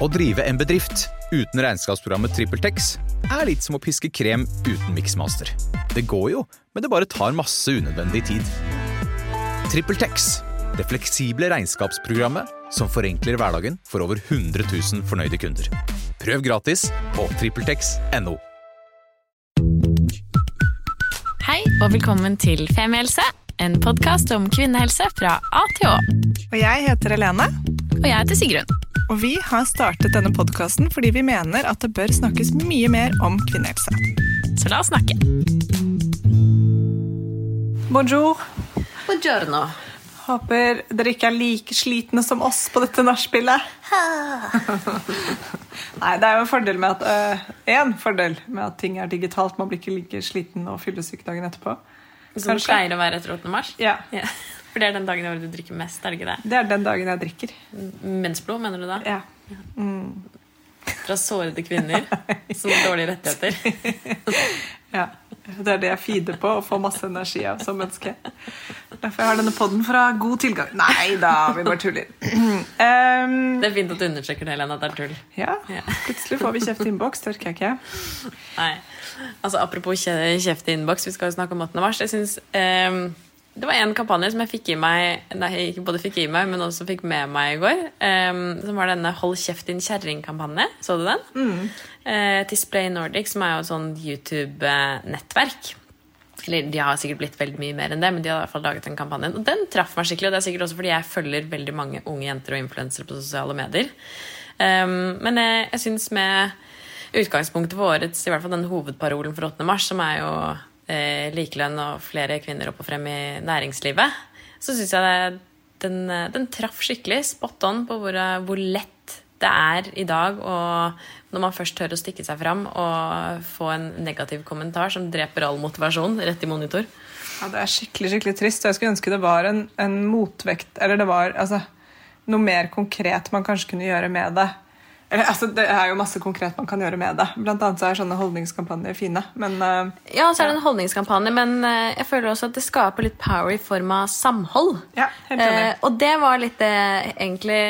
Å drive en bedrift uten regnskapsprogrammet TrippelTex er litt som å piske krem uten miksmaster. Det går jo, men det bare tar masse unødvendig tid. TrippelTex, det fleksible regnskapsprogrammet som forenkler hverdagen for over 100 000 fornøyde kunder. Prøv gratis på TrippelTex.no. Hei og velkommen til Femihelse, en podkast om kvinnehelse fra A til Å. Og jeg heter Helene, Og jeg heter Sigrun. og vi har startet denne podkasten fordi vi mener at det bør snakkes mye mer om kvinnehelse. Så la oss snakke. Bonjour. Buongiorno. Håper dere ikke er like slitne som oss på dette nachspielet. Nei, det er jo en fordel med at øh, en fordel med at ting er digitalt. Man blir ikke like sliten og fyllesyk dagen etterpå. Som det pleier å være etter 8. mars. Ja, Ja. For det er den dagen i året du drikker mest, er det ikke det? Det er den dagen jeg drikker. Mensblod, mener du da? Ja. Fra sårede kvinner som har dårlige rettigheter. ja. Det er det jeg feeder på og får masse energi av som menneske. Derfor jeg har denne podden fra god tilgang. Nei da, vi bare tuller. Um, Det er fint at du undersøker det, Helene, at det er tull. Ja, plutselig får vi kjeft i innboks. Det orker jeg ikke. Nei. Altså, apropos kjeft i innboks, vi skal jo snakke om 8. mars. Jeg synes, ehm, det var en kampanje som jeg fikk i meg Nei, ikke både fikk i meg, men også fikk med meg i går. Um, som var denne Hold kjeft din kjerring-kampanje. Så du den? Eh, Display Nordic, som er jo et sånt YouTube-nettverk. Eller de har sikkert blitt veldig mye mer enn det, men de har i hvert fall laget den kampanjen. Og den traff meg skikkelig, og det er sikkert også fordi jeg følger veldig mange unge jenter og influensere på sosiale medier. Um, men jeg, jeg syns med utgangspunktet for årets, i hvert fall den hovedparolen for 8. mars, som er jo eh, likelønn og flere kvinner opp og frem i næringslivet, så syns jeg den, eh, den traff skikkelig spot on på hvor, eh, hvor lett det er i dag å, når man først tør å stikke seg fram og få en negativ kommentar som dreper all motivasjon rett i monitor. Ja, det er skikkelig skikkelig trist. og Jeg skulle ønske det var en, en motvekt, eller det var altså, noe mer konkret man kanskje kunne gjøre med det. Eller, altså, det er jo masse konkret man kan gjøre med det. Blant annet så er sånne holdningskampanjer fine. Men uh, Ja, så er det en holdningskampanje, men uh, jeg føler også at det skaper litt power i form av samhold. Ja, helt enig. Uh, og det var litt det egentlig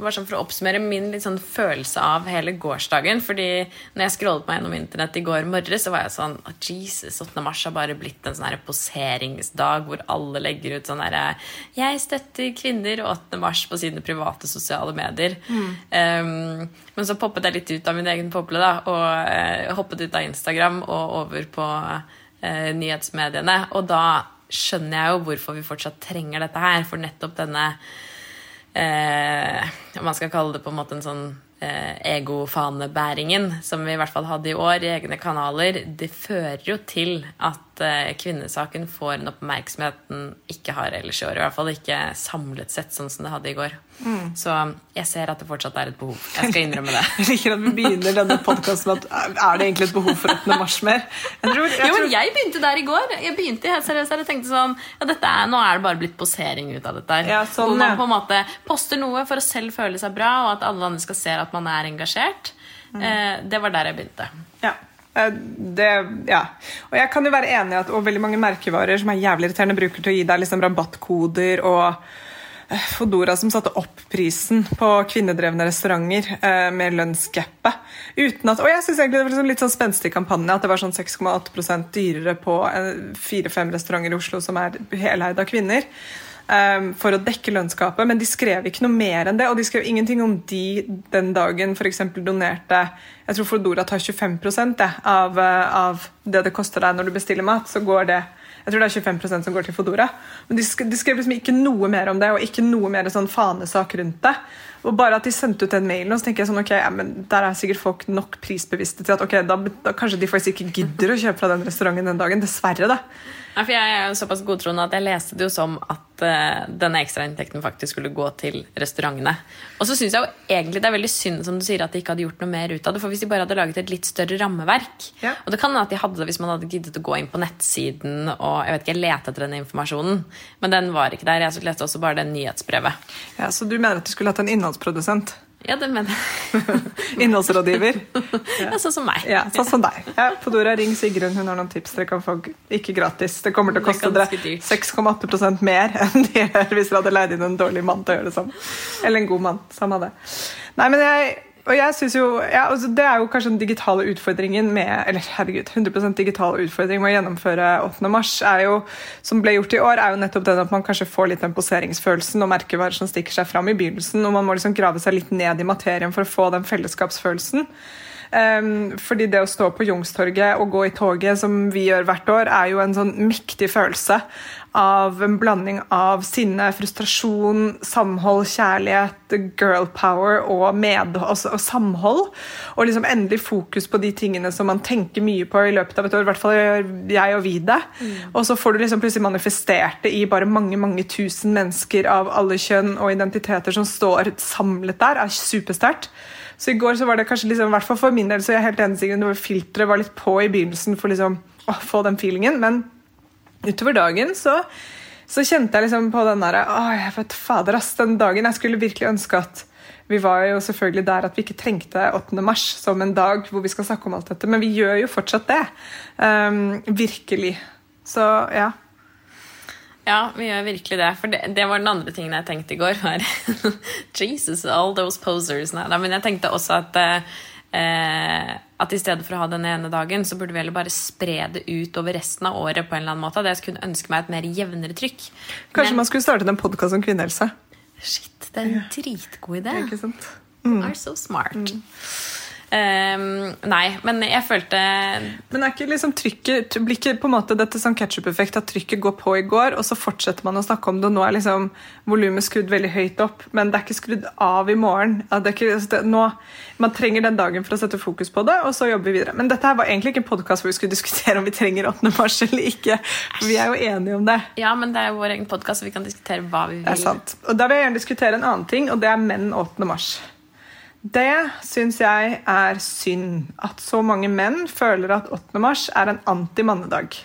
var sånn For å oppsummere min litt sånn følelse av hele gårsdagen. Fordi når jeg scrollet meg gjennom internett i går morges, så var jeg sånn oh, Jesus, 8. mars har bare blitt en sånn poseringsdag hvor alle legger ut sånn herre Jeg støtter kvinner 8. mars på sine private sosiale medier. Um, men så poppet jeg litt ut av min egen boble da, og eh, hoppet ut av Instagram og over på eh, nyhetsmediene. Og da skjønner jeg jo hvorfor vi fortsatt trenger dette her. For nettopp denne eh, man skal kalle det på en måte en sånn eh, egofanebæringen, som vi i hvert fall hadde i år i egne kanaler, det fører jo til at eh, kvinnesaken får den ikke har ellers i år. I hvert fall ikke samlet sett, sånn som det hadde i går. Så jeg ser at det fortsatt er et behov. Jeg skal innrømme det. jeg liker at vi begynner denne podkasten med at er det egentlig et behov for 8. mars mer? Jeg tror, jeg Jo, tror, men jeg begynte der i går. Jeg begynte helt seriøst der og tenkte sånn ja, dette er, Nå er det bare blitt posering ut av dette. her. Ja, sånn, Hvor man på en måte poster noe for å selv føle seg bra, og at alle andre skal se at man er engasjert. Mm. Eh, det var der jeg begynte. Eh, Det, ja. Og jeg kan jo være enig i at og veldig mange merkevarer som er jævlig irriterende, bruker til å gi deg liksom rabattkoder og eh, Fodora som satte opp prisen på kvinnedrevne restauranter eh, med lønnsgapet. Uten at, og jeg synes egentlig det var liksom litt sånn spenstig kampanje at det var sånn 6,8% dyrere på eh, fire-fem restauranter i Oslo som er heleid av kvinner. Eh, For å dekke lønnsgapet, men de skrev ikke noe mer enn det. Og de skrev ingenting om de den dagen f.eks. donerte Jeg tror Fodora tar 25 det, av, eh, av det det koster deg når du bestiller mat. så går det jeg tror det er 25% som går til Fodora. Men de, sk de skrev liksom ikke noe mer om det, og ikke noe mer sånn fanesak rundt det. Og bare at de sendte ut den mailen, og så tenker jeg sånn, ok, ja, der er sikkert folk nok prisbevisste til at ok, da, da kanskje de faktisk ikke gidder å kjøpe fra den restauranten den dagen. Dessverre, da. Ja, for jeg er jo såpass godtroende at jeg leste det jo som at uh, denne ekstrainntekten faktisk skulle gå til restaurantene. Og så syns jeg jo egentlig det er veldig synd som du sier at de ikke hadde gjort noe mer ut av det. For hvis de bare hadde laget et litt større rammeverk Ja. Og det kan hende at de hadde det hvis man hadde giddet å gå inn på nettsiden og jeg vet ikke, lete etter den informasjonen. Men den var ikke der. Jeg leste også bare det nyhetsbrevet. Ja, Så du mener at de skulle hatt en innholdsprodusent? Ja, det mener jeg. Innholdsrådgiver? Ja, sånn som meg. Ja, sånn som deg. Ja, Fodora, ring Sigrun, hun har noen tips. Dere kan få ikke gratis. Det kommer til å koste dere 6,8% mer enn de gjør hvis dere hadde leid inn en dårlig mann til å gjøre det samme. Eller en god mann. Samme det. Nei, men jeg, og jeg synes jo, ja, altså Det er jo kanskje den digitale utfordringen med eller herregud, 100% digitale utfordring med å gjennomføre 8. mars, er jo, som ble gjort i år, er jo nettopp den at man kanskje får litt den poseringsfølelsen og merkevarer som stikker seg fram i begynnelsen. og Man må liksom grave seg litt ned i materien for å få den fellesskapsfølelsen. Um, fordi det å stå på Youngstorget og gå i toget, som vi gjør hvert år, er jo en sånn mektig følelse av en blanding av sinne, frustrasjon, samhold, kjærlighet, girl power og, med, og, og samhold. Og liksom endelig fokus på de tingene som man tenker mye på i løpet av et år. I hvert fall gjør jeg og vi det. Mm. Og så får du liksom plutselig manifestert det i bare mange mange tusen mennesker av alle kjønn og identiteter som står samlet der. er supersterkt. Så i går så var det kanskje liksom, hvert fall for min del så jeg er helt enig det filteret var litt på i begynnelsen for liksom å få den feelingen. Men utover dagen så, så kjente jeg liksom på den derre Å, jeg vet fader, ass. Den dagen jeg skulle virkelig ønske at vi var jo selvfølgelig der at vi ikke trengte 8. mars som en dag hvor vi skal snakke om alt dette, men vi gjør jo fortsatt det. Um, virkelig. Så ja. Ja, vi gjør virkelig det. For det, det, var den andre tingen jeg tenkte i går. Var, Jesus, all those posers. Nei, men jeg tenkte også at eh, at i stedet for å ha den ene dagen, så burde vi heller bare spre det ut over resten av året. på en eller annen måte. Det jeg skulle ønske meg et mer jevnere trykk. Kanskje men, man skulle startet en podkast om kvinnehelse? Shit, det er en dritgod idé. Det er Ikke sant? Mm. You are so smart. Mm. Um, nei, men jeg følte Men er ikke liksom trykket blir ikke på en måte dette sånn ketsjup-effekt at trykket går på i går, og så fortsetter man å snakke om det, og nå er liksom volumet skrudd veldig høyt opp, men det er ikke skrudd av i morgen. Ikke, altså det, nå, man trenger den dagen for å sette fokus på det, og så jobber vi videre. Men dette her var egentlig ikke en podkast hvor vi skulle diskutere om vi trenger 8. mars eller ikke. Vi er jo enige om det. Ja, men det er jo vår egen podkast, så vi kan diskutere hva vi vil. Det er sant. Og da vil jeg gjerne diskutere en annen ting, og det er menn 8. mars. Det syns jeg er synd. At så mange menn føler at 8. mars er en anti-mannedag.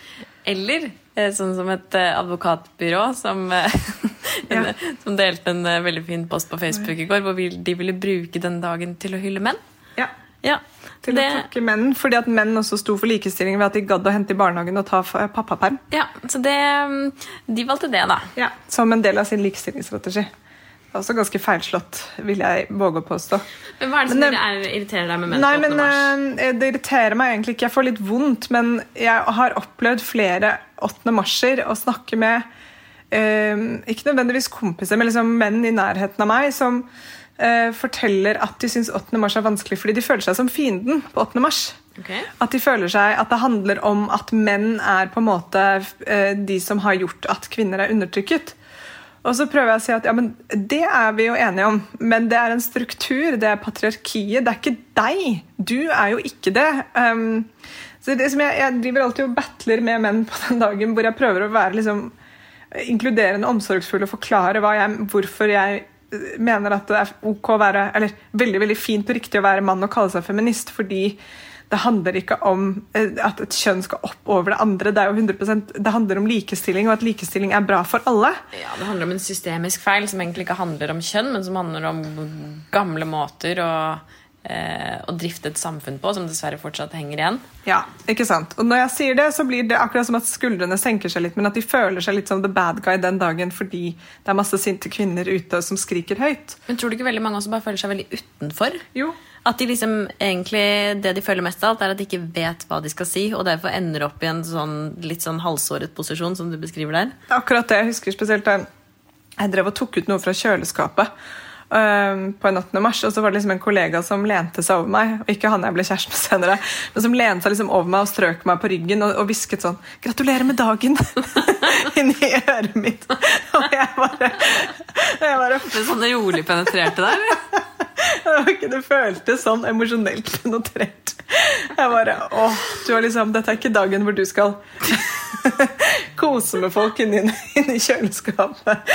Eller eh, sånn som et eh, advokatbyrå som, eh, ja. som delte en veldig fin post på Facebook i går, hvor de ville bruke den dagen til å hylle menn. Ja. ja. Til det... å takke menn, fordi at menn også sto for likestilling ved at de gadd å hente i barnehagen og ta pappaperm. Ja, så det, mm, de valgte det, da. Ja, Som en del av sin likestillingsstrategi også ganske feilslått, vil jeg våge å påstå. Men Hva er det som men, er, irriterer deg med menn nei, 8. mars? Eh, det irriterer meg egentlig ikke. Jeg får litt vondt, men jeg har opplevd flere 8. marser å snakke med eh, Ikke nødvendigvis kompiser, men liksom menn i nærheten av meg som eh, forteller at de syns 8. mars er vanskelig fordi de føler seg som fienden på 8. mars. Okay. At de føler seg, at det handler om at menn er på en måte eh, de som har gjort at kvinner er undertrykket. Og så prøver jeg å si at ja, men det er vi jo enige om, men det er en struktur, det er patriarkiet, det er ikke deg. Du er jo ikke det. Um, så det som jeg, jeg, driver alltid og battler med menn på den dagen hvor jeg prøver å være liksom, inkluderende, omsorgsfull og forklare jeg, hvorfor jeg eh, mener at det er ok å være, eller veldig veldig fint og riktig å være mann og kalle seg feminist, fordi det handler ikke om eh, at et kjønn skal opp over det andre. Det, er jo 100%, det handler om likestilling, og at likestilling er bra for alle. Ja, Det handler om en systemisk feil som egentlig ikke handler om kjønn, men som handler om gamle måter å, eh, å drifte et samfunn på, som dessverre fortsatt henger igjen. Ja, ikke sant. Og når jeg sier det, så blir det akkurat som at skuldrene senker seg litt, men at de føler seg litt som the bad guy den dagen fordi det er masse sinte kvinner ute som skriker høyt. Men tror du ikke veldig mange også bare føler seg veldig utenfor? Jo, at de liksom egentlig, det de føler mest av alt, er at de ikke vet hva de skal si, og derfor ender opp i en sånn, litt sånn halvsåret posisjon, som du beskriver der. Akkurat det. Jeg husker spesielt da jeg drev og tok ut noe fra kjøleskapet. Um, på en 18. mars, og så var det liksom en kollega som lente seg over meg. og Ikke han jeg ble kjæreste med senere, men som lente seg liksom over meg og strøk meg på ryggen og, og hvisket sånn 'Gratulerer med dagen!' inni øret mitt. Og jeg bare, jeg bare Det sånn rolig penetrerte deg? det føltes sånn emosjonelt notert. Jeg bare åh, du har liksom, Dette er ikke dagen hvor du skal kose med folk inni, inni kjøleskapet.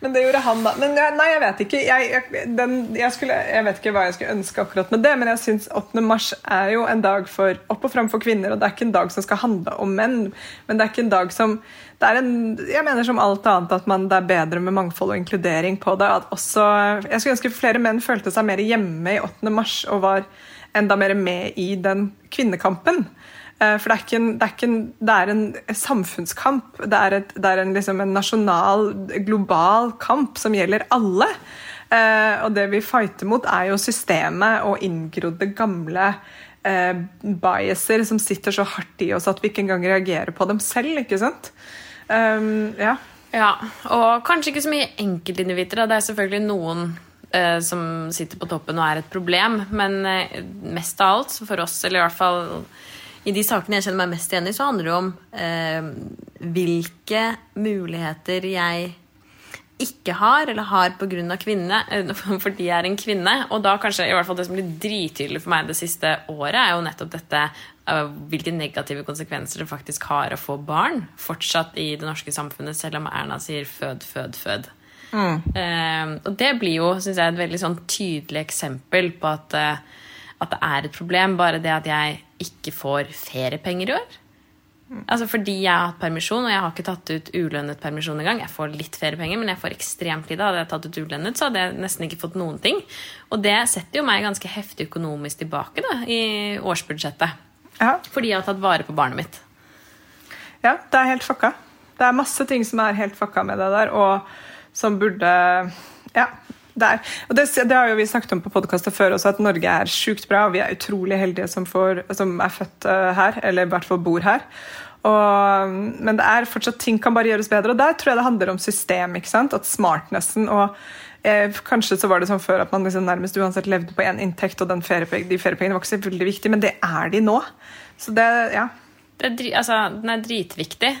Men det gjorde han, da. Men nei, jeg vet ikke. Jeg, jeg, den, jeg, skulle, jeg, vet ikke hva jeg skulle ønske akkurat med det, men jeg syns 8. mars er jo en dag for opp og fram for kvinner, og det er ikke en dag som skal handle om menn, men det er ikke en dag som det er en, jeg mener som alt annet at man, det er bedre med mangfold og inkludering på det. At også, jeg skulle ønske flere menn følte seg mer hjemme i 8. mars og var enda mer med i den kvinnekampen. Eh, for det er, en, det, er en, det er en, samfunnskamp. Det er, et, det er en, liksom en, nasjonal, global kamp som gjelder alle. Eh, og det vi fighter mot, er jo systemet og inngrodde gamle eh, biaser som sitter så hardt i oss at vi ikke engang reagerer på dem selv. ikke sant? Um, ja. Ja, og kanskje ikke så mye enkeltindivider. Det er selvfølgelig noen eh, som sitter på toppen og er et problem, men eh, mest av alt for oss, eller i hvert fall i de sakene jeg kjenner meg mest igjen i, så handler det om eh, hvilke muligheter jeg ikke har, eller har pga. kvinne, eh, fordi jeg er en kvinne. Og da kanskje i hvert fall det som blir drittydelig for meg det siste året, er jo nettopp dette uh, hvilke negative konsekvenser det faktisk har å få barn fortsatt i det norske samfunnet, selv om Erna sier 'fød, fød, fød'. Mm. Eh, og det blir jo synes jeg, et veldig sånn tydelig eksempel på at, uh, at det er et problem. Bare det at jeg ikke får feriepenger i år. Altså Fordi jeg har hatt permisjon, og jeg har ikke tatt ut ulønnet permisjon engang. Jeg får litt feriepenger, men jeg får ekstremt lite. Hadde jeg tatt ut ulønnet, så hadde jeg nesten ikke fått noen ting. Og det setter jo meg ganske heftig økonomisk tilbake da, i årsbudsjettet. Ja. Fordi jeg har tatt vare på barnet mitt. Ja, det er helt fucka. Det er masse ting som er helt fucka med det der, og som burde Ja. Det, er, og det, det, har jo vi snakket om på podkastet før også, at Norge er sjukt bra. Vi er utrolig heldige som, får, som er født uh, her, eller i hvert fall bor her. Og, men det er fortsatt ting kan bare gjøres bedre, og der tror jeg det handler om system. ikke sant? At smartnessen og eh, Kanskje så var det sånn før at man liksom nærmest uansett levde på én inntekt, og feriepeng, de feriepengene var ikke så veldig viktige, men det er de nå. Så det, ja. Det er, altså, den er dritviktig.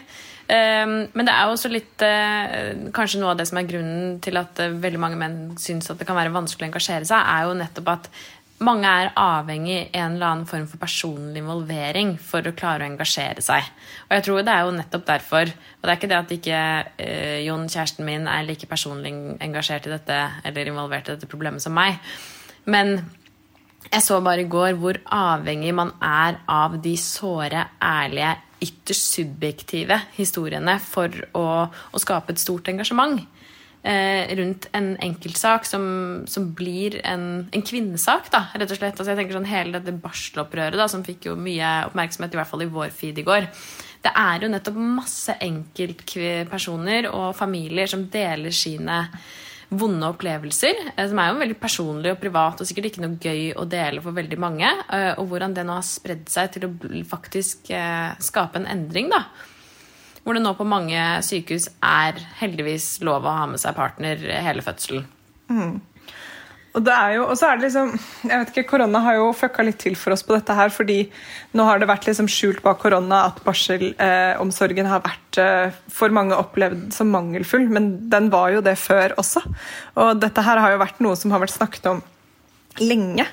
Um, men det er også litt uh, Kanskje noe av det som er grunnen til at uh, veldig mange menn syns at det kan være vanskelig å engasjere seg, er jo nettopp at mange er avhengig av en eller annen form for personlig involvering for å klare å engasjere seg. Og jeg tror det er jo nettopp derfor. Og det er ikke det at ikke uh, Jon, kjæresten min, er like personlig engasjert i dette eller involvert i dette problemet som meg. Men jeg så bare i går hvor avhengig man er av de såre, ærlige, ytterst subjektive historiene for å, å skape et stort engasjement eh, rundt en enkeltsak som, som blir en, en, kvinnesak, da, rett og slett. Altså, jeg tenker sånn Hele dette barselopprøret da, som fikk jo mye oppmerksomhet, i hvert fall i vår feed i går. Det er jo nettopp masse enkeltpersoner og familier som deler sine vonde opplevelser, eh, som er jo veldig personlig og privat og sikkert ikke noe gøy å dele for veldig mange, eh, og hvordan det nå har spredd seg til å faktisk eh, skape en endring. da. Hvor det nå på mange sykehus er heldigvis lov å ha med seg partner hele fødselen. Mm. Og, det er jo, og så er det liksom jeg vet ikke, Korona har jo fucka litt til for oss på dette her. fordi nå har det vært liksom skjult bak korona at barselomsorgen eh, har vært eh, for mange opplevd som mangelfull. Men den var jo det før også. Og dette her har jo vært noe som har vært snakket om lenge.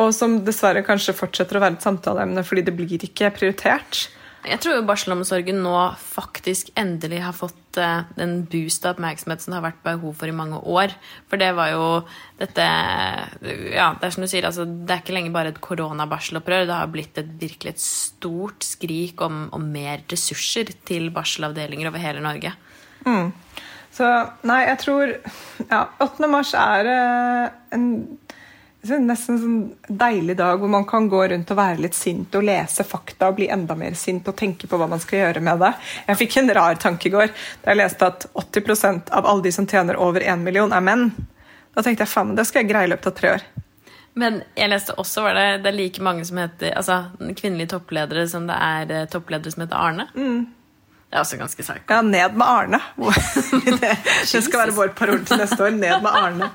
Og som dessverre kanskje fortsetter å være et samtaleemne fordi det blir ikke prioritert. Jeg tror jo barselomsorgen nå faktisk endelig har fått uh, den boost av oppmerksomhet som det har vært behov for i mange år. For det var jo dette Ja, det er som du sier, altså, det er ikke lenger bare et koronabarselopprør. Det har blitt et virkelig et stort skrik om, om mer ressurser til barselavdelinger over hele Norge. Mm. Så nei, jeg tror Ja, 8. mars er uh, en nesten en sånn deilig dag hvor man kan gå rundt og være litt sint og lese fakta og bli enda mer sint og tenke på hva man skal gjøre med det. Jeg fikk en rar tanke i går da jeg leste at 80% av alle de som tjener over 1 million, er menn. Da tenkte jeg faen, det skal jeg greie i løpet av tre år. Men jeg leste også var det, det er like mange som heter altså kvinnelige toppledere som det er eh, toppledere som heter Arne. Mm. Det er også ganske psycho. Ja, ned med Arne. det, det skal være vår parole til neste år. Ned med Arne.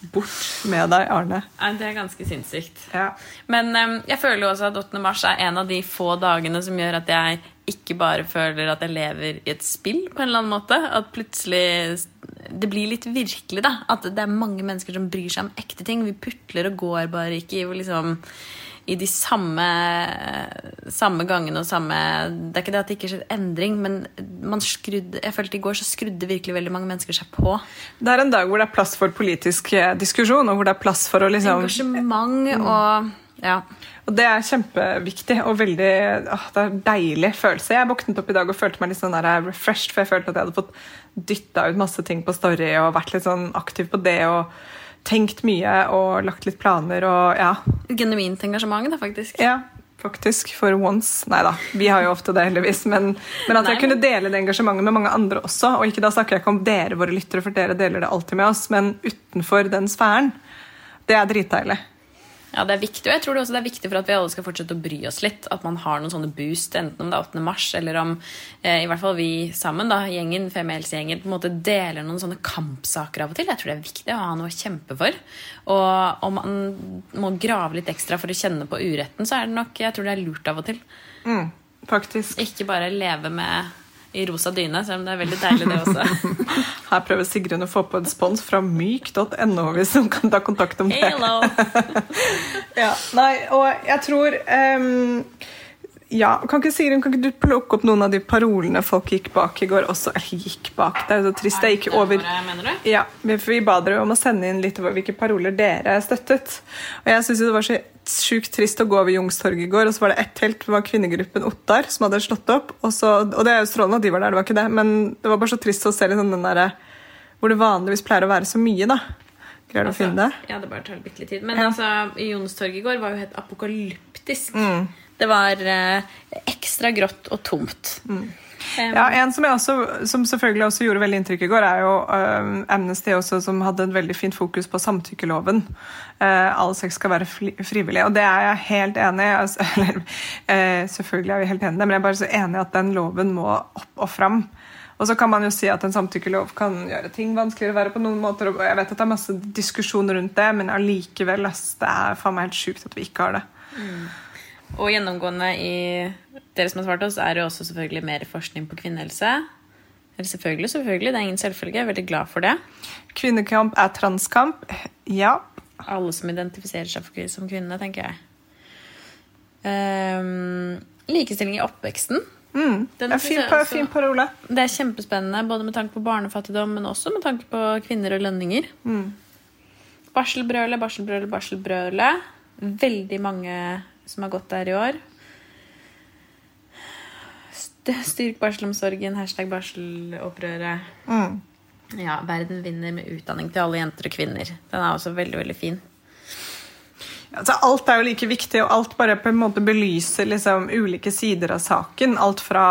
Bort med deg, Arne. Ja, det er ganske sinnssykt. Ja. Men um, jeg føler jo også at 8. mars er en av de få dagene som gjør at jeg ikke bare føler at jeg lever i et spill på en eller annen måte. At plutselig Det blir litt virkelig, da. At det er mange mennesker som bryr seg om ekte ting. Vi putler og går bare ikke i liksom i de samme, samme gangene og samme Det er ikke det at det ikke skjer endring, men man skrudde, jeg følte i går så skrudde virkelig veldig mange mennesker seg på. Det er en dag hvor det er plass for politisk eh, diskusjon, og hvor det er plass for å liksom Engasjement og ja. Og det er kjempeviktig og veldig åh, det er en deilig følelse. Jeg våknet opp i dag og følte meg litt sånn der refreshed, for jeg følte at jeg hadde fått dytta ut masse ting på Story og vært litt sånn aktiv på det. og tenkt mye og lagt litt planer og ja. Genuint engasjement, da, faktisk. Ja. faktisk, for once. Nei da, vi har jo ofte det, heldigvis. Men, men at Nei, jeg kunne dele det engasjementet med mange andre også. Og ikke da snakker jeg ikke om dere, våre lyttere, for dere deler det alltid med oss, men utenfor den sfæren. Det er dritdeilig. Ja, det er viktig, og jeg tror det også det er viktig for at vi alle skal fortsette å bry oss litt. At man har noen sånne boost, enten om det er 8. mars, eller om eh, i hvert fall vi sammen, da, gjengen, Femihelsegjengen, på en måte deler noen sånne kampsaker av og til. Jeg tror det er viktig å ha noe å kjempe for. Og om man må grave litt ekstra for å kjenne på uretten, så er det nok Jeg tror det er lurt av og til. Mm, faktisk. Ikke bare leve med i rosa dyne, selv om det er veldig deilig, det også. Her prøver Sigrun å få på en spons fra myk.no hvis hun kan ta kontakt om det. Hello! Ja, nei, og jeg tror ehm, Ja, kan ikke Sigrun, kan ikke du plukke opp noen av de parolene folk gikk bak i går også? Eller gikk bak, det er jo så trist. Jeg gikk over Ja, vi- ba dere om å sende inn litt hvilke paroler dere støttet. Og jeg synes det var så sjukt trist å gå over Jungstorget i går, og så var det ett helt, det var kvinnegruppen Ottar som hadde slått opp. Og, så, og det er jo strålende at de var der, det var ikke det, men det var bare så trist å se liksom den derre hvor det vanligvis pleier å være så mye, da. Greier du å finne det? Ja, det bare tar litt tid. Men Ja. altså, Youngstorget i går var jo helt apokalyptisk. Mm. Det var eh, ekstra grått og tomt. Mm. Ja, En som, også, som selvfølgelig også gjorde veldig inntrykk i går, er jo um, Amnesty også, som hadde et veldig fint fokus på samtykkeloven. Uh, all sex skal være fri frivillig, og det er jeg helt enig i. Altså, eh, selvfølgelig er vi helt enige, men jeg er bare så enig i at den loven må opp og fram. Og så kan man jo si at en samtykkelov kan gjøre ting vanskeligere å være på noen måter. og Jeg vet at det er masse diskusjon rundt det, men allikevel, det er faen meg helt sjukt at vi ikke har det. Og gjennomgående i dere som har svart oss, er jo også selvfølgelig mer forskning på kvinnehelse. Selvfølgelig, selvfølgelig. Det er ingen selvfølge. Jeg er veldig glad for det. Kvinnekamp er transkamp. Ja. Alle som identifiserer seg som kvinne, tenker jeg. Um, likestilling i oppveksten. Mm. Den Det er fin, også- fin parole. Det er kjempespennende, både med tanke på barnefattigdom, men også med tanke på kvinner og lønninger. Barselbrølet, barselbrølet, barselbrølet. Veldig mange som har gått der i år. Styrk barselomsorgen, hashtag barselopprøret. Mm. Ja, verden vinner med utdanning til alle jenter og kvinner. Den er også veldig, veldig fin. Altså, alt er jo like viktig, og alt bare på en måte belyser liksom, ulike sider av saken. Alt fra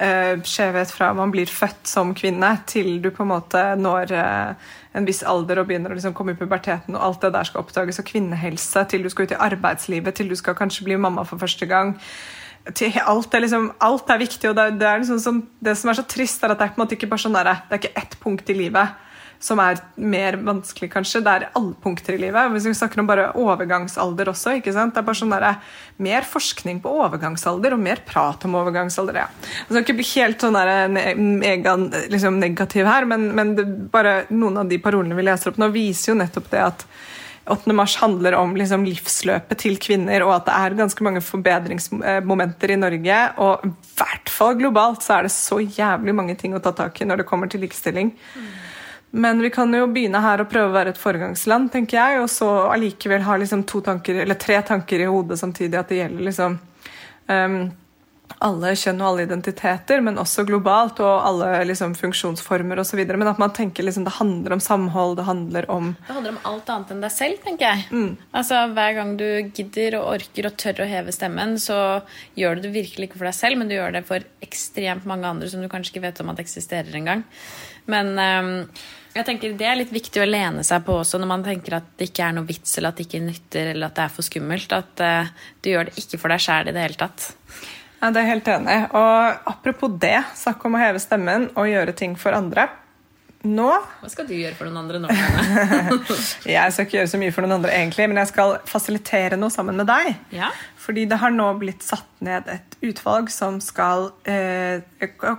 skjevhet fra man blir født som kvinne, til du på en måte når eh, en viss alder og begynner å liksom, komme i puberteten, og alt det der skal oppdages, og kvinnehelse, til du skal ut i arbeidslivet, til du skal kanskje bli mamma for første gang. Alt, er liksom, alt er viktig, og det, er- liksom som, det som er så trist, er at det er ikke bare sånn der, det er ikke ett punkt i livet som er mer vanskelig, kanskje. Det er alle punkter i livet. Hvis vi snakker om bare overgangsalder også. ikke sant? Det er bare sånn der, Mer forskning på overgangsalder og mer prat om overgangsalder. ja. Jeg skal ikke bli helt sånn der, mega liksom, negativ her, men, men det, bare noen av de parolene vi leser opp nå, viser jo nettopp det at 8. mars handler om liksom, livsløpet til kvinner, og at det er ganske mange forbedringsmomenter i Norge. Og i hvert fall globalt så er det så jævlig mange ting å ta tak i når det kommer til likestilling. Men vi kan jo begynne her og prøve å være et foregangsland, tenker jeg, og så allikevel ha liksom to tanker, eller tre tanker i hodet samtidig, at det gjelder liksom um, alle kjønn og alle identiteter, men også globalt, og alle liksom funksjonsformer osv. Men at man tenker liksom det handler om samhold, det handler om Det handler om alt annet enn deg selv, tenker jeg. Altså, Hver gang du gidder og orker og tør å heve stemmen, så gjør du det virkelig ikke for deg selv, men du gjør det for ekstremt mange andre som du kanskje ikke vet om at eksisterer engang. Men ehm, jeg tenker det er litt viktig å lene seg på også når man tenker at det ikke er noe vits, eller at det ikke nytter, eller at det er for skummelt. At uh, du gjør det ikke for deg sjæl i det hele tatt. Ja, det er helt enig. Og apropos det, snakk om å heve stemmen og gjøre ting for andre. Nå Hva skal du gjøre for noen andre nå? Jeg skal ikke gjøre så mye for noen andre, egentlig, men jeg skal fasilitere noe sammen med deg. Ja? Fordi det har nå blitt satt ned et utvalg som skal eh,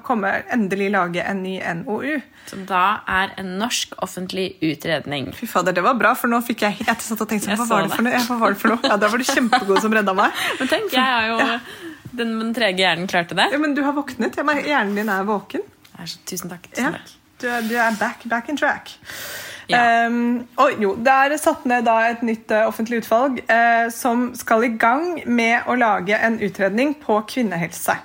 komme, endelig lage en ny NOU. Som da er en norsk offentlig utredning. Fy fader, det var bra, for nå fikk jeg Jeg satt og tenkte sånn, hva var det for noe? Ja, hva var det for noe? Ja, Da var du kjempegod som redda meg. Men tenk, jeg har jo den, den trege hjernen klarte det. Ja, men du har våknet. Ja, Hjernen din er våken. Er så, tusen takk. Ja. Tusen takk. Du er, du er back, back in track. Ja. Um, og jo, Det er satt ned da et nytt uh, offentlig utvalg uh, som skal i gang med å lage en utredning på kvinnehelse.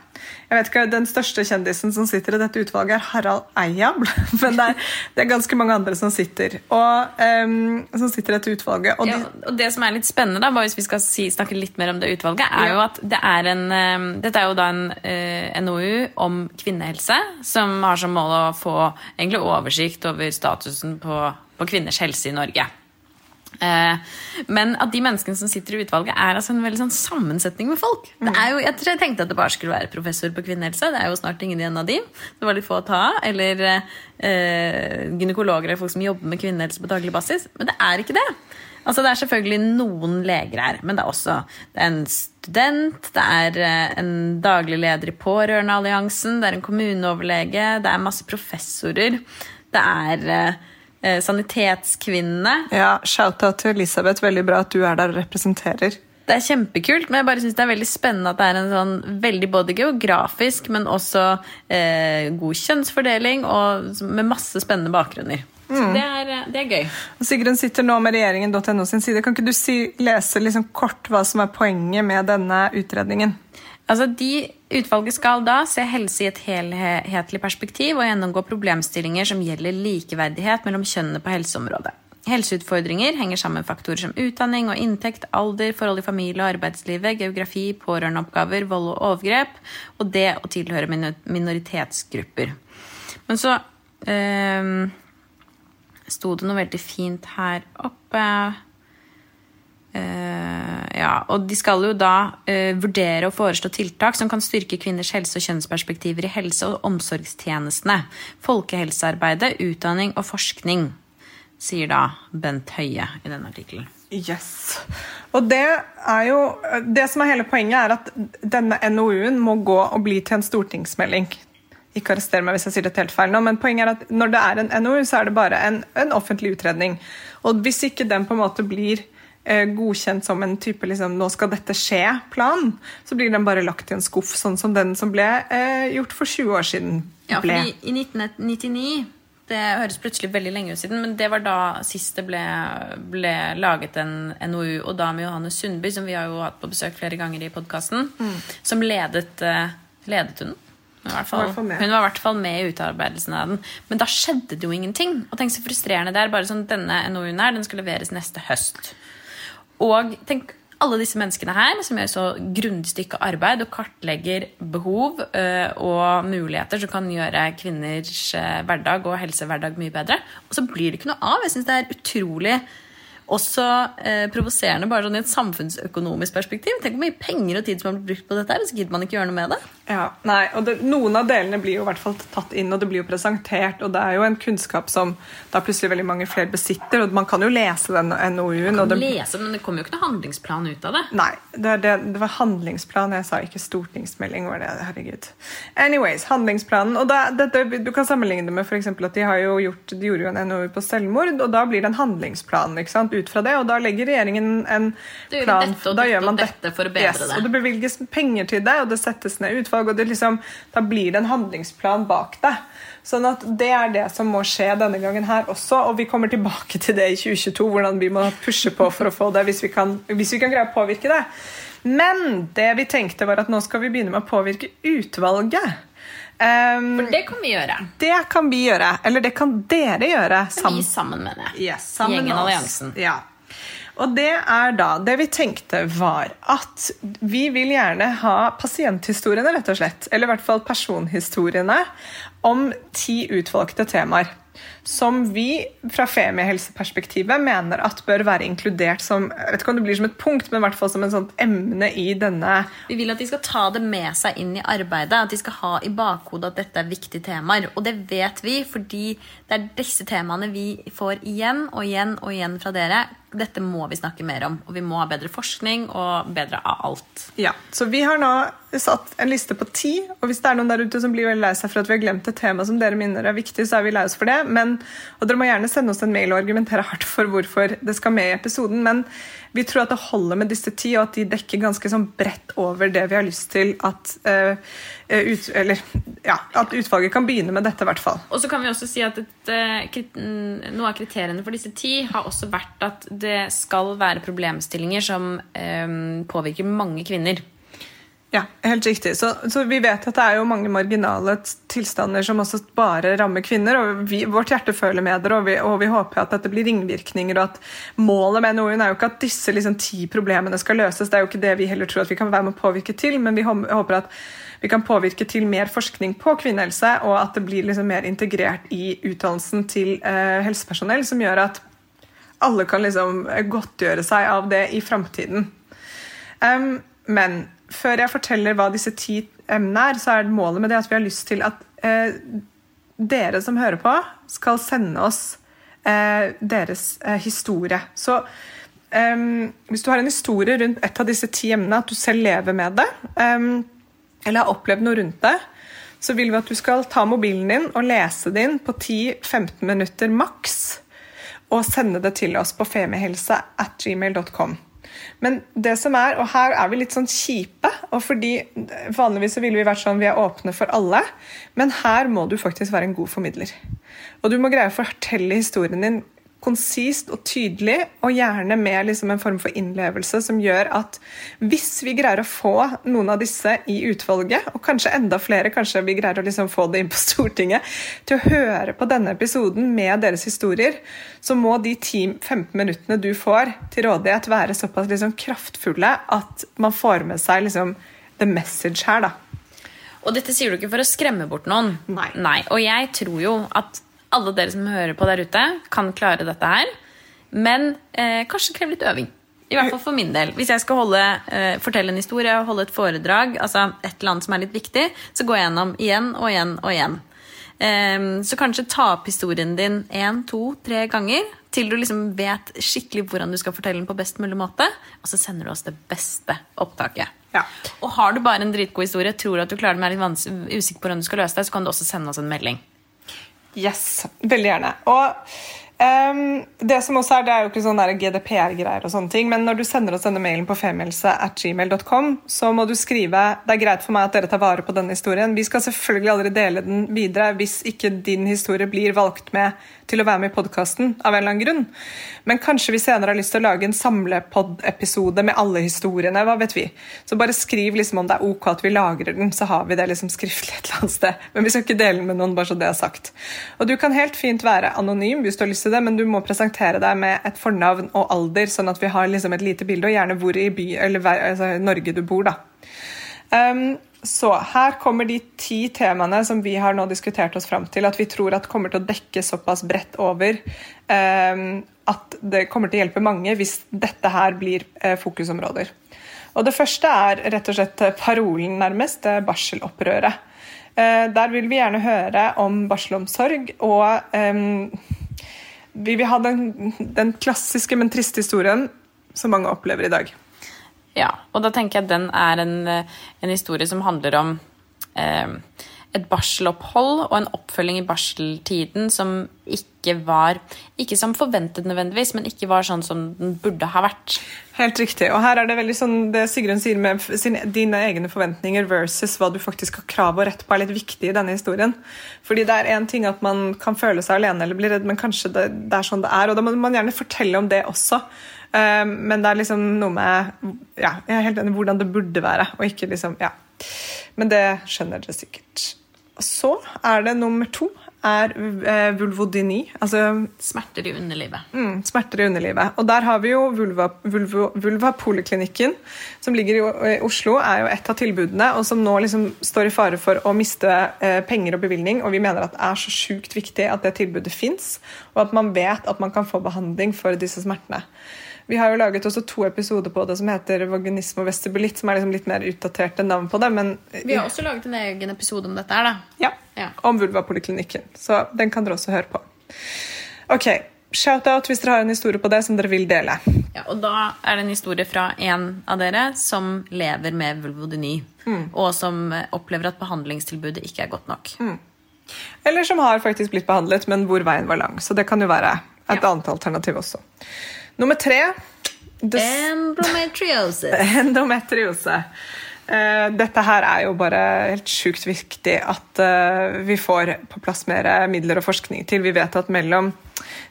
Jeg vet ikke, Den største kjendisen som sitter i dette utvalget, er Harald Eiabl. Men det er, det er ganske mange andre som sitter, og, um, som sitter i dette utvalget. Og de, ja, og det som er litt spennende, da, hvis vi skal si, snakke litt mer om det utvalget, er jo at det er en, um, dette er jo da en uh, NOU om kvinnehelse som har som mål å få egentlig oversikt over statusen på, på kvinners helse i Norge. Eh, men at de menneskene som sitter i utvalget, er altså en veldig sånn sammensetning med folk. Det er jo, jeg, tror jeg tenkte at det bare skulle være professor på kvinnehelse. Det er jo snart ingen igjen av de. Det var litt få å ta av. Eller eh, gynekologer eller folk som jobber med kvinnehelse på daglig basis. Men det er ikke det. Altså Det er selvfølgelig noen leger her, men det er også det er en student, det er eh, en daglig leder i Pårørendealliansen, det er en kommuneoverlege, det er masse professorer. Det er eh, eh, Sanitetskvinnene. Ja, Shout-out til Elisabeth. Veldig bra at du er der og representerer. Det er kjempekult, men jeg bare synes det er veldig spennende at det er en sånn veldig både geografisk, men også eh, god kjønnsfordeling og med masse spennende bakgrunner. Så mm. det, er, eh, det, er, gøy. Og Sigrun sitter nå med regjeringen.no sin side. Kan ikke du si, lese liksom kort hva som er poenget med denne utredningen? Altså, de, Utvalget skal da se helse i et helhetlig perspektiv og gjennomgå problemstillinger som gjelder likeverdighet mellom kjønnene på helseområdet. Helseutfordringer henger sammen med faktorer som utdanning og inntekt, alder, forhold i familie og arbeidslivet, geografi, pårørendeoppgaver, vold og overgrep, og det å tilhøre minoritetsgrupper. Men så øh, sto det noe veldig fint her oppe. Uh, ja, og De skal jo da uh, vurdere og foreslå tiltak som kan styrke kvinners helse- og kjønnsperspektiver i helse- og omsorgstjenestene. Folkehelsearbeidet, utdanning og forskning, sier da Bent Høie i denne artikkelen. Yes. Og det er jo Det som er hele poenget, er at denne NOU-en må gå og bli til en stortingsmelding. Ikke arrester meg hvis jeg sier det helt feil nå, men poenget er at når det er en NOU, så er det bare en, en offentlig utredning. Og hvis ikke den på en måte blir Eh, godkjent som en type liksom, 'nå skal dette skje'-plan, så blir den bare lagt i en skuff, sånn som den som ble eh, gjort for 20 år siden. Ja, fordi i 1999 det høres plutselig veldig lenge ut siden, men det var da sist det ble, ble laget en NOU, og da med Johanne Sundby, som vi har jo hatt på besøk flere ganger i podkasten, mm. som ledet, eh, ledet hun. Hun var, fall, hun var, i hvert fall med i utarbeidelsen av den. Men da skjedde det jo ingenting. Og tenk så frustrerende det er. bare sånn, Denne NOU-en her, den skal leveres neste høst. Og tenk alle disse menneskene her som gjør så grundig arbeid og kartlegger behov øh, og muligheter som kan gjøre kvinners øh, hverdag og helsehverdag mye bedre. Og så blir det ikke noe av. Jeg synes det er utrolig også eh, provoserende bare sånn i et samfunnsøkonomisk perspektiv. Tenk hvor mye penger og tid som har blitt brukt på dette, her, så gidder man ikke gjøre noe med det. Ja, nei, og det, Noen av delene blir jo i hvert fall tatt inn, og det blir jo presentert. Og det er jo en kunnskap som da plutselig veldig mange flere besitter. og Man kan jo lese den NOU-en. Man kan lese, men det kommer jo ikke noen handlingsplan ut av det. Nei, det, det, det var handlingsplan. Jeg sa ikke stortingsmelding. var det, herregud. Anyways, handlingsplanen. og da, dette, Du kan sammenligne det med for at de, har jo gjort, de gjorde jo en NOU på selvmord, og da blir det en handlingsplan. ikke sant? Ut fra det, og da legger regjeringen en plan. Dette da gjør man dette for å bedre yes, det. Og det bevilges penger til det, og det settes ned utvalg, og det liksom, da blir det en handlingsplan bak det. Sånn at Det er det som må skje denne gangen her også, og vi kommer tilbake til det i 2022, hvordan vi må pushe på for å få det, hvis vi kan, hvis vi kan greie å påvirke det. Men det vi tenkte var at nå skal vi begynne med å påvirke utvalget. Um, For det kan vi gjøre. Det kan vi gjøre. Eller det kan dere gjøre. Sam vi sammen, mener jeg. Yes, sammen Gjengen Alliansen. Ja. Og det er da Det vi tenkte, var at vi vil gjerne ha pasienthistoriene, rett og slett. Eller i hvert fall personhistoriene om ti utvalgte temaer som vi fra femiehelseperspektivet mener at bør være inkludert som jeg vet ikke om det blir som et punkt, men i hvert fall som en sånt emne i denne Vi vil at de skal ta det med seg inn i arbeidet, at de skal ha i bakhodet at dette er viktige temaer. Og det vet vi fordi det er disse temaene vi får igjen og igjen og igjen fra dere dette må vi snakke mer om. Og vi må ha bedre forskning og bedre av alt. Ja, Så vi har nå satt en liste på ti. Og hvis det er noen der ute som blir veldig lei seg for at vi har glemt et tema som dere minner er viktig, så er vi lei oss for det. Men, og dere må gjerne sende oss en mail og argumentere hardt for hvorfor det skal med i episoden. Men vi tror at det holder med disse ti, og at de dekker ganske sånn bredt over det vi har lyst til at, uh, ut, eller, ja, at utvalget kan begynne med dette. hvert fall. Og så kan vi også si at et, Noe av kriteriene for disse ti har også vært at det skal være problemstillinger som um, påvirker mange kvinner. Ja, helt riktig. Så, så, vi vet at det er jo mange marginale tilstander som også bare rammer kvinner. og vi, Vårt hjerte føler med dere, og vi, og vi håper at dette blir ringvirkninger. og at Målet med NOU-en er jo ikke at disse liksom, ti problemene skal løses. Det er jo ikke det vi heller tror at vi kan være med å påvirke til, men vi håper at vi kan påvirke til mer forskning på kvinnehelse, og at det blir liksom mer integrert i utdannelsen til eh, helsepersonell, som gjør at alle kan liksom godtgjøre seg av det i framtiden. Um, men før jeg forteller hva disse ti emnene er, så er målet med det at vi har lyst til at eh, dere som hører på, skal sende oss eh, deres eh, historie. Så um, hvis du har en historie rundt et av disse ti emnene, at du selv lever med det, um, eller har opplevd noe rundt det, så vil vi at du skal ta mobilen din og lese det på 10-15 minutter maks, og sende det til oss på femihelse at gmail.com. Men det som er, og her er vi litt sånn kjipe, og fordi vanligvis så ville vi vært sånn vi er åpne for alle, men her må du faktisk være en god formidler. Og du må greie å fortelle historien din konsist og tydelig, og gjerne med liksom en form for innlevelse som gjør at hvis vi greier å få noen av disse i utvalget, og kanskje enda flere, kanskje vi greier å liksom få det inn på Stortinget, til å høre på denne episoden med deres historier, så må de 10-15 minuttene du får til rådighet, være såpass liksom kraftfulle at man får med seg liksom the message her, da. Og dette sier du ikke for å skremme bort noen. Nei. Nei. Og jeg tror jo at alle dere som hører på der ute, kan klare dette her. Men eh, kanskje krever litt øving. I hvert fall for min del. Hvis jeg skal holde, eh, fortelle en historie og holde et foredrag, altså et eller annet som er litt viktig, så går jeg gjennom igjen og igjen og igjen. Eh, så kanskje ta opp historien din én, to, tre ganger til du liksom vet skikkelig hvordan du skal fortelle den på best mulig måte. Og så sender du oss det beste opptaket. Ja. Og har du bare en dritgod historie, tror du at du klarer det, men er litt usikker på hvordan du skal løse det, så kan du også sende oss en melding. Yes, veldig gjerne. Og um, det som også er, det er jo ikke sånn GDPR-greier og sånne ting, men når du sender oss denne mailen på femihelse at gmail.com, så må du skrive det er greit for meg at dere tar vare på denne historien. Vi skal selvfølgelig aldri dele den videre hvis ikke din historie blir valgt med til å være med i podkasten av en eller annen grunn. Men kanskje vi senere har lyst til å lage en samlepod-episode med alle historiene. hva vet vi. Så bare skriv liksom om det er ok at vi lagrer den, så har vi det liksom skriftlig et eller annet sted. Men vi skal ikke dele den med noen, bare så det er sagt. Og du kan helt fint være anonym hvis du har lyst til det, men du må presentere deg med et fornavn og alder, sånn at vi har liksom et lite bilde, og gjerne hvor i by, eller altså, Norge du bor. da. Um, så her kommer de ti temaene som vi har nå diskutert oss fram til, at vi tror at kommer til å dekke såpass bredt over eh, at det kommer til å hjelpe mange hvis dette her blir eh, fokusområder. Og Det første er rett og slett parolen, nærmest, det barselopprøret. Eh, der vil vi gjerne høre om barselomsorg, og ehm, vi vil ha den, den klassiske, men triste historien som mange opplever i dag. Ja, og da tenker jeg at den er en, en historie som handler om eh, et barselopphold og en oppfølging i barseltiden som ikke var Ikke som forventet nødvendigvis, men ikke var sånn som den burde ha vært. Helt riktig. Og her er det veldig sånn det Sigrun sier med sin, dine egne forventninger versus hva du faktisk har krav og rett på, er litt viktig i denne historien. Fordi det er én ting at man kan føle seg alene eller bli redd, men kanskje det, det er sånn det er. Og da må man gjerne fortelle om det også. Um, men det er liksom noe med ja, jeg er helt enig hvordan det burde være, og ikke liksom Ja. Men det skjønner dere sikkert. Så er det nummer to er eh, vulvodyni. Altså smerter i underlivet. Mm, smerter i underlivet. Og der har vi jo vulva, vulva, vulvapoliklinikken, som ligger i Oslo, er jo et av tilbudene, og som nå liksom står i fare for å miste eh, penger og bevilgning. Og vi mener at det er så sjukt viktig at det tilbudet fins, og at man vet at man kan få behandling for disse smertene. Vi har jo laget også to episoder på det som heter vaginisme og vestibulitt, som er liksom litt mer utdaterte navn på det. Men vi har også laget en egen episode om dette her, da. Ja, ja. om vulvapoliklinikken. Så den kan dere også høre på. Ok, Shout-out hvis dere har en historie på det som dere vil dele. Ja, og Da er det en historie fra en av dere som lever med vulvodyni. Mm. Og som opplever at behandlingstilbudet ikke er godt nok. Mm. Eller som har faktisk blitt behandlet, men hvor veien var lang. Så det kan jo være et ja. annet alternativ også. Nummer tre Endometriose. Endometriose. Uh, dette her er jo bare helt sjukt viktig at uh, vi får på plass mer midler og forskning til. Vi vet at mellom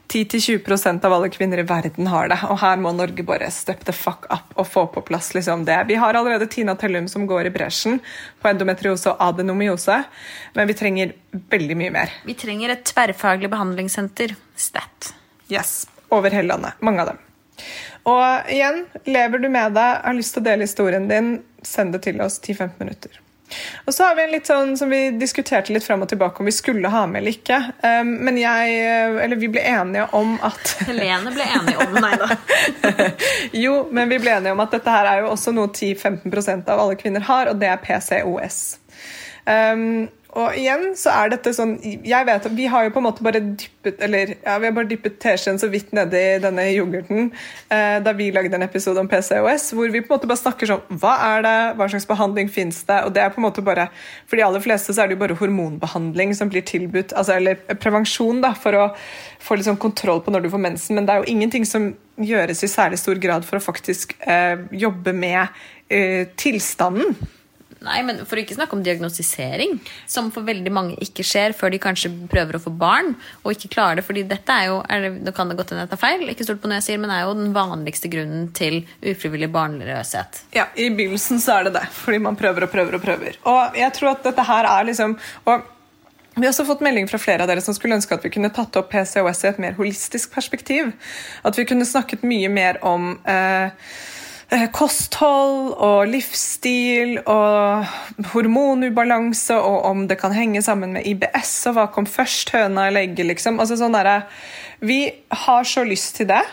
10-20% av alle kvinner i verden har det. Og her må Norge bare step the fuck up og få på plass liksom det. Vi har allerede Tina Tellum som går i bresjen på endometriose og adenomyose, men vi trenger veldig mye mer. Vi trenger et tverrfaglig behandlingssenter. STAT. Yes, Over hele landet. Mange av dem. Og igjen, lever du med deg, har lyst til å dele historien din, send det til oss 10-15 minutter. Og så har vi en litt sånn som vi diskuterte litt fram og tilbake om vi skulle ha med eller ikke. Um, men jeg, eller vi ble enige om at Helene ble enig om Nei da. jo, men vi ble enige om at dette her er jo også noe 10-15% av alle kvinner har, og det er PCOS. Um, og igjen så er dette sånn jeg vet at Vi har jo på en måte bare dyppet eller ja, vi har bare dyppet teskjeen så vidt nedi denne yoghurten eh, da vi lagde en episode om PCOS, hvor vi på en måte bare snakker sånn Hva er det? Hva slags behandling fins det? Og det er på en måte bare For de aller fleste så er det jo bare hormonbehandling som blir tilbudt, altså, eller prevensjon da, for å få litt sånn kontroll på når du får mensen, men det er jo ingenting som gjøres i særlig stor grad for å faktisk eh, jobbe med eh, tilstanden. Nei, men For å ikke snakke om diagnostisering, som for veldig mange ikke skjer før de kanskje prøver å få barn og ikke klarer det. fordi dette er jo, er det, Nå kan det godt hende jeg tar feil, ikke stort på noe jeg sier, men det er jo den vanligste grunnen til ufrivillig barnløshet. Ja, i begynnelsen så er det det. Fordi man prøver og prøver og prøver. Og jeg tror at dette her er liksom og vi har også fått melding fra flere av dere som skulle ønske at vi kunne tatt opp PCOS i et mer holistisk perspektiv. At vi kunne snakket mye mer om eh, kosthold og livsstil og hormonubalanse, og om det kan henge sammen med IBS, og hva kom først, høna eller egget, liksom. Altså, sånn der, vi har så lyst til det,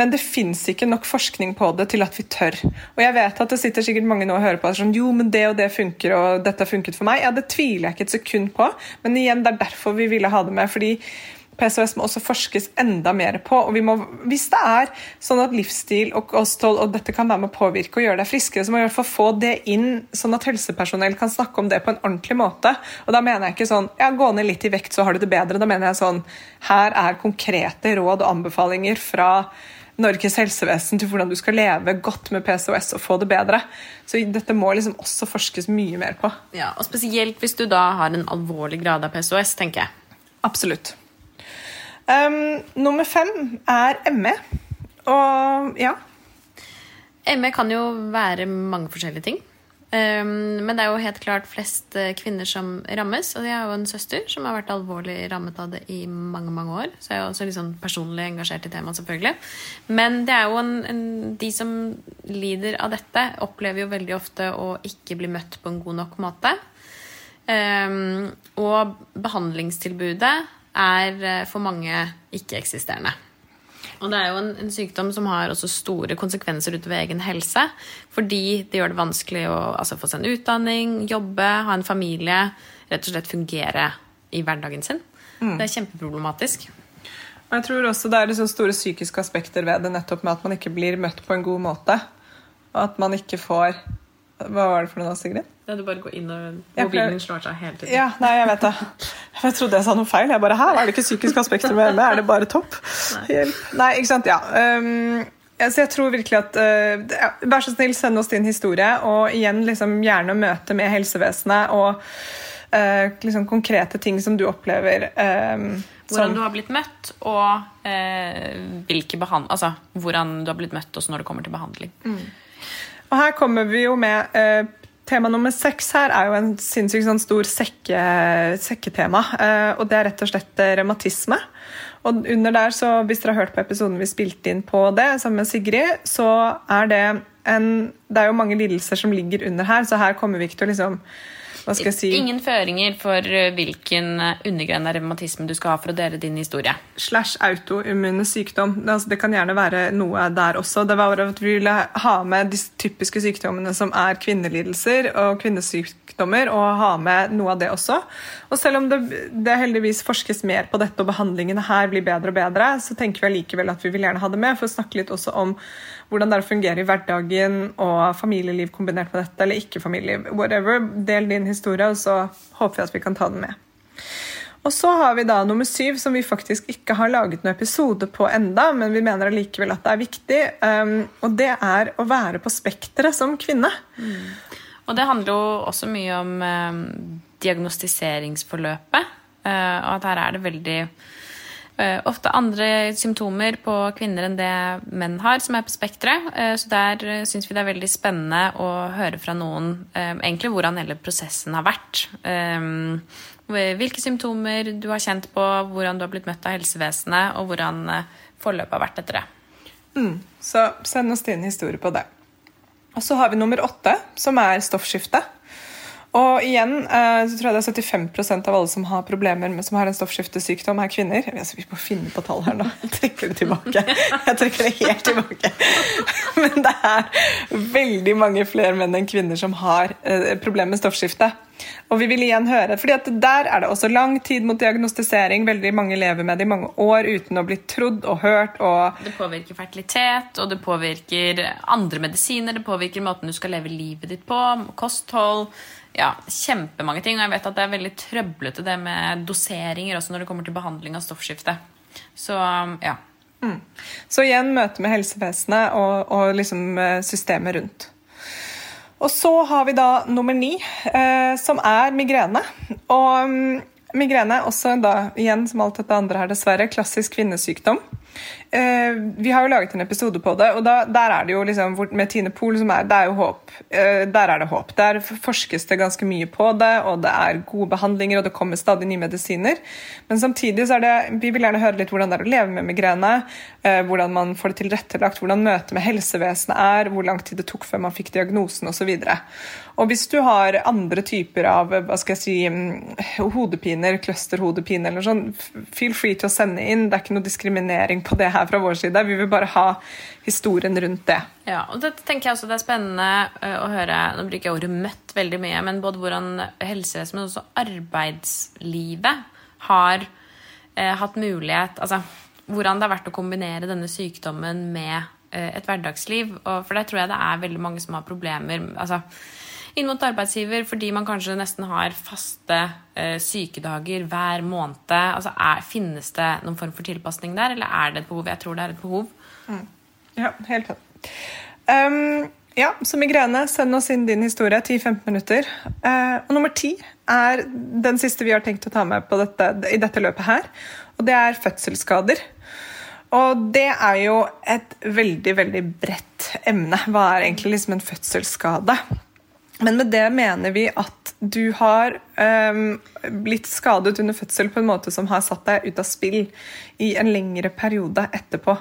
men det fins ikke nok forskning på det til at vi tør. Og jeg vet at det sitter sikkert mange nå og hører på og sånn, jo, men det og det funker, og dette har funket for meg. Ja, det tviler jeg ikke et sekund på, men igjen, det er derfor vi ville ha det med. fordi PCOS må også forskes enda mer på. og må, Hvis det er sånn at livsstil og kosthold og dette kan være med å påvirke og gjøre deg friskere, så må vi i hvert fall få det inn, sånn at helsepersonell kan snakke om det på en ordentlig måte. Og Da mener jeg ikke sånn ja, gå ned litt i vekt, så har du det bedre. Da mener jeg sånn her er konkrete råd og anbefalinger fra Norges helsevesen til hvordan du skal leve godt med PCOS og få det bedre. Så dette må liksom også forskes mye mer på. Ja, og Spesielt hvis du da har en alvorlig grad av PCOS, tenker jeg. Absolutt. Um, nummer fem er ME. Og ja. ME kan jo være mange forskjellige ting. Um, men det er jo helt klart flest eh, kvinner som rammes. Og jeg har jo en søster som har vært alvorlig rammet av det i mange mange år. Så jeg er jo også litt sånn personlig engasjert i temaet, selvfølgelig. Men det er jo en, en, de som lider av dette, opplever jo veldig ofte å ikke bli møtt på en god nok måte. Um, og behandlingstilbudet er eh, for mange ikke-eksisterende. Og det er jo en, en, sykdom som har også store konsekvenser utover egen helse. Fordi det gjør det vanskelig å altså, få seg en utdanning, jobbe, ha en familie. Rett og slett fungere i hverdagen sin. Mm. Det er kjempeproblematisk. Og jeg tror også det er liksom store psykiske aspekter ved det, nettopp med at man ikke blir møtt på en god måte. Og at man ikke får Hva var det for noe, Sigrid? Ja, du bare går inn og mobilen slår seg hele tiden. Ja, nei, jeg vet det. Jeg trodde jeg sa noe feil. Jeg bare, Her er det ikke psykiske aspekter med ME, er det bare topp? Hjelp. Nei, ikke sant. Ja. Um, så jeg tror virkelig at uh, Vær så snill, send oss din historie. Og igjen liksom gjerne møte med helsevesenet og uh, liksom konkrete ting som du opplever. Um, hvordan du har blitt møtt, og uh, altså, hvordan du har blitt møtt også når det kommer til behandling. Mm. Og her kommer vi jo med Tema nummer seks her er jo en sinnssykt sånn stor sekke, sekketema. Eh, og det er rett og slett eh, revmatisme. Og under der, så hvis dere har hørt på episoden vi spilte inn på det sammen med Sigrid, så er det en Det er jo mange lidelser som ligger under her, så her kommer vi ikke til å liksom hva skal jeg si? Ingen føringer for eh, hvilken eh, undergren av revmatisme du skal ha for å dele din historie. Slash autoimmune sykdom. Det, altså, det, kan gjerne være noe der også. Det var at vi ville ha med de typiske sykdommene som er kvinnelidelser og kvinnesykdommer, og ha med noe av det også. Og selv om det, det heldigvis forskes mer på dette, og behandlingene her blir bedre og bedre, så tenker vi allikevel at vi vil gjerne ha det med for å snakke litt også om hvordan det er å fungere i hverdagen og familieliv kombinert med dette, eller ikke familieliv. Whatever. Del din historie, og så håper vi at vi kan ta den med. Og så har vi da nummer syv, som vi faktisk ikke har laget noen episode på enda, men vi mener allikevel at det er viktig. Um, og det er å være på spekteret som kvinne. Mm. Og det handler jo også mye om um, diagnostiseringsforløpet. Uh, og at her er det veldig ofte andre symptomer på kvinner enn det menn har, som er på spekteret. Eh, så der uh, syns vi det er veldig spennende å høre fra noen egentlig hvordan hele prosessen har vært. hvilke symptomer du har kjent på, hvordan du har blitt møtt av helsevesenet, og hvordan forløpet har vært etter det. Mm. Så send oss din historie på det. Og så har vi nummer åtte, som er stoffskifte. Og igjen eh, så tror jeg det er 75 av alle som har problemer med som har en stoffskiftesykdom, er kvinner. Altså, vi må finne på tall her nå. Jeg trekker det tilbake. Jeg trekker det helt tilbake. Men det er veldig mange flere menn enn kvinner som har eh, problemer med stoffskifte. Og vi vil igjen høre, fordi at Der er det også lang tid mot diagnostisering. Veldig mange lever med det i mange år uten å bli trodd og hørt. Og det påvirker fertilitet, og det påvirker andre medisiner. Det påvirker måten du skal leve livet ditt på, kosthold ja, kjempemange ting. Og jeg vet at det er veldig trøblete det med doseringer også når det kommer til behandling av stoffskifte. Så ja. Mm. Så igjen møte med helsevesenet og, og liksom eh, systemet rundt. Og så har vi da nummer ni, eh, som er migrene. Og um, migrene også da, igjen som alt dette andre her, dessverre, klassisk kvinnesykdom. Eh, vi har jo laget en episode på det, og da, der er det jo liksom med Tine Pool som er, det er jo håp. Eh, der er det håp. Der forskes det ganske mye på det, og det er gode behandlinger, og det kommer stadig nye medisiner. Men samtidig så er det Vi vil gjerne høre litt hvordan det er å leve med migrene, eh, hvordan man får det tilrettelagt, hvordan møtet med helsevesenet er, hvor lang tid det tok før man fikk diagnosen osv. Og hvis du har andre typer av hva skal jeg si, mm, hodepiner, clusterhodepine eller noe sånt, feel free til å sende inn. Det er ikke noe diskriminering på det her fra vår side. Vi vil bare ha historien rundt det. Ja, og det tenker jeg også det er spennende eh, å høre Nå bruker jeg ordet 'møtt' veldig mye, men både hvordan helsevesenet, men også arbeidslivet har eh, hatt mulighet Altså hvordan det har vært å kombinere denne sykdommen med eh, et hverdagsliv. Og for det tror jeg det er veldig mange som har problemer altså inn mot arbeidsgiver fordi man kanskje nesten har faste eh, sykedager hver måned. Altså, er, Finnes det noen form for tilpasning der, eller er det et behov? Jeg tror det er et behov. Mm. Ja, helt klart. Um, ja, så migrene. Send oss inn din historie. 10-15 minutter. Uh, og nummer ti er den siste vi har tenkt å ta med dette, i dette løpet her. Og det er fødselsskader. Og det er jo et veldig, veldig bredt emne. Hva er egentlig liksom en fødselsskade? Men med det mener vi at du har um, blitt skadet under fødsel på en måte som har satt deg ut av spill i en lengre periode etterpå.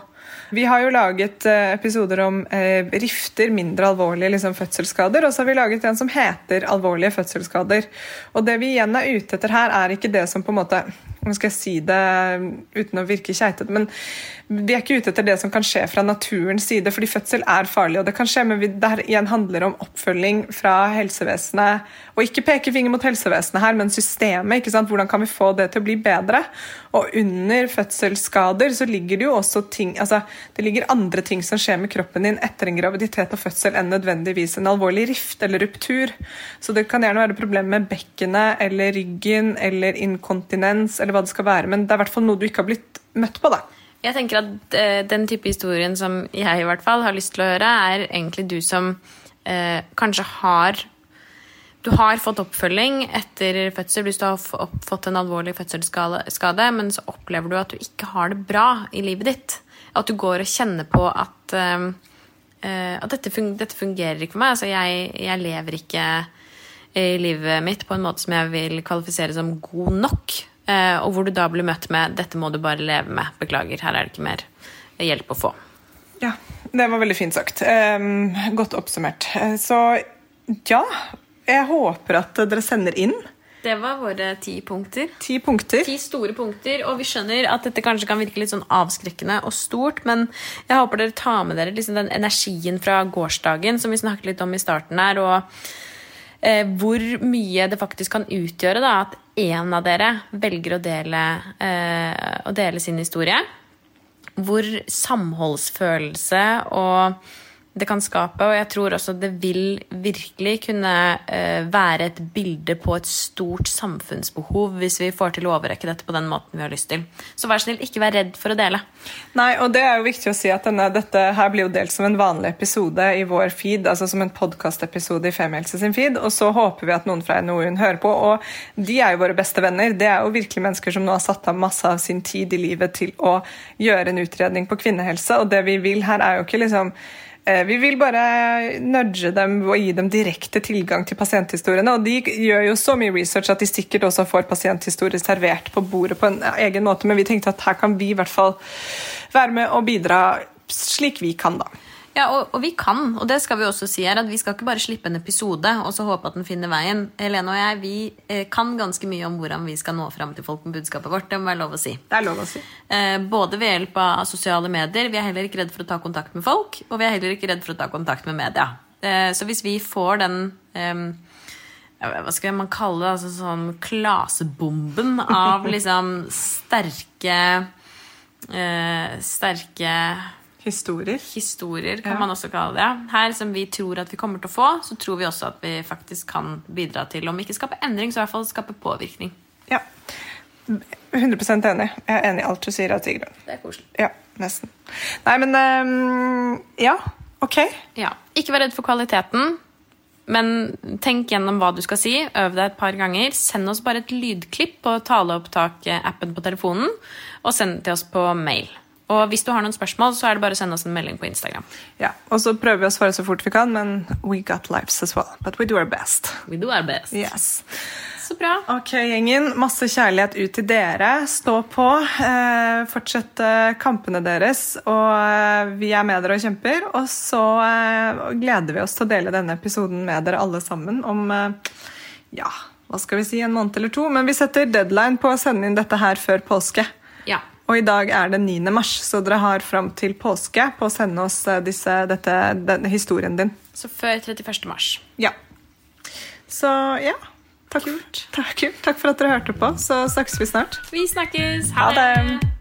Vi har jo laget uh, episoder om uh, rifter, mindre alvorlige liksom, fødselsskader. Og så har vi laget en som heter alvorlige fødselsskader. Og det vi igjen er ute etter her, er ikke det som på en måte Nå skal jeg si det uten å virke keitete, men vi er ikke ute etter det som kan skje fra naturens side, fordi fødsel er farlig. og Det kan skje, men det her igjen handler om oppfølging fra helsevesenet. Og ikke peke finger mot helsevesenet her, men systemet. ikke sant? Hvordan kan vi få det til å bli bedre? Og under fødselsskader så ligger det jo også ting altså det ligger andre ting som skjer med kroppen din etter en graviditet og fødsel enn nødvendigvis en alvorlig rift eller ruptur. Så det kan gjerne være problemer med bekkenet eller ryggen eller inkontinens eller hva det skal være, men det er i hvert fall noe du ikke har blitt møtt på. da. Jeg tenker at uh, Den type historien som jeg i hvert fall har lyst til å høre, er egentlig du som uh, kanskje har du har fått oppfølging etter fødsel hvis du har fått en alvorlig fødselsskade, men så opplever du at du ikke har det bra i livet ditt. At du går og kjenner på at, uh, at dette, fungerer, dette, fungerer ikke for meg. Altså, jeg, jeg lever ikke i livet mitt på en måte som jeg vil kvalifisere som god nok. Eh, og hvor du da blir møtt med 'dette må du bare leve med', beklager, her er det ikke mer hjelp å få. Ja, det var veldig fint sagt. Um, godt oppsummert. Eh, så ja, jeg håper at dere sender inn. Det var våre ti punkter. Ti punkter. Ti store punkter, Og vi skjønner at dette kanskje kan virke litt sånn avskrekkende og stort, men jeg håper dere tar med dere liksom den energien fra gårsdagen som vi snakket litt om i starten her, og eh, hvor mye det faktisk kan utgjøre da, at én av dere velger å dele, eh, å dele sin historie. Hvor samholdsfølelse og det kan skape. Og jeg tror også det vil virkelig kunne eh, være et bilde på et stort samfunnsbehov hvis vi får til å overrekke dette på den måten vi har lyst til. Så vær snill, ikke vær redd for å dele. Nei, og det er jo viktig å si at denne, dette her blir jo delt som en vanlig episode i vår feed, altså som en podkastepisode i Femihelse sin feed, og så håper vi at noen fra NOU-en hører på. Og de er jo våre beste venner. Det er jo virkelig mennesker som nå har satt av masse av sin tid i livet til å gjøre en utredning på kvinnehelse, og det vi vil her, er jo ikke liksom vi vil bare nudge dem og gi dem direkte tilgang til pasienthistoriene. Og de gjør jo så mye research at de sikkert også får pasienthistorier servert på bordet på en egen måte, men vi tenkte at her kan vi i hvert fall være med og bidra slik vi kan, da. Ja, og, og, vi kan, og det skal vi også si her, at vi skal ikke bare slippe en episode og så håpe at den finner veien. Helene og jeg vi eh, kan ganske mye om hvordan vi skal nå fram til folk med budskapet vårt. Det må være lov å si. Det er lov å si. Eh, både ved hjelp av sosiale medier. Vi er heller ikke redd for å ta kontakt med folk. Og vi er heller ikke redd for å ta kontakt med media. Eh, så hvis vi får den eh, hva skal man kalle det? Altså sånn klasebomben av liksom sterke eh, Sterke Historier. Historier kan ja. man også kalle det. Her som vi tror at vi kommer til å få, så tror vi også at vi faktisk kan bidra til, om ikke skape endring, så i hvert fall skape påvirkning. Ja. 100% enig. Jeg er enig i alt du sier. Det er koselig. Ja, nesten. Nei, men um, Ja, ok. Ja. Ikke vær redd for kvaliteten. Men tenk gjennom hva du skal si. Øv deg et par ganger. Send oss bare et lydklipp på taleopptak-appen på telefonen, og send det til oss på mail. Og hvis du har noen spørsmål, så er det bare å sende oss en melding på Instagram. Ja, Og så prøver vi å svare så fort vi kan, men we got lives as well. But we do our best. We do our best. Yes. Så bra. Ok, gjengen. Masse kjærlighet ut til dere. Stå på. Eh, fortsett kampene deres. Og eh, vi er med dere og kjemper. Og så eh, gleder vi oss til å dele denne episoden med dere alle sammen om eh, ja, hva skal vi si, en måned eller to. Men vi setter deadline på å sende inn dette her før påske. Ja. Og i dag er det 9. mars, så dere har fram til påske på å sende oss eh, disse, dette, denne historien din. Så før 31. mars. Ja. Så ja. Takk. Kult. Takk, takk for at dere hørte på. Så snakkes vi snart. Vi snakkes. Ha det.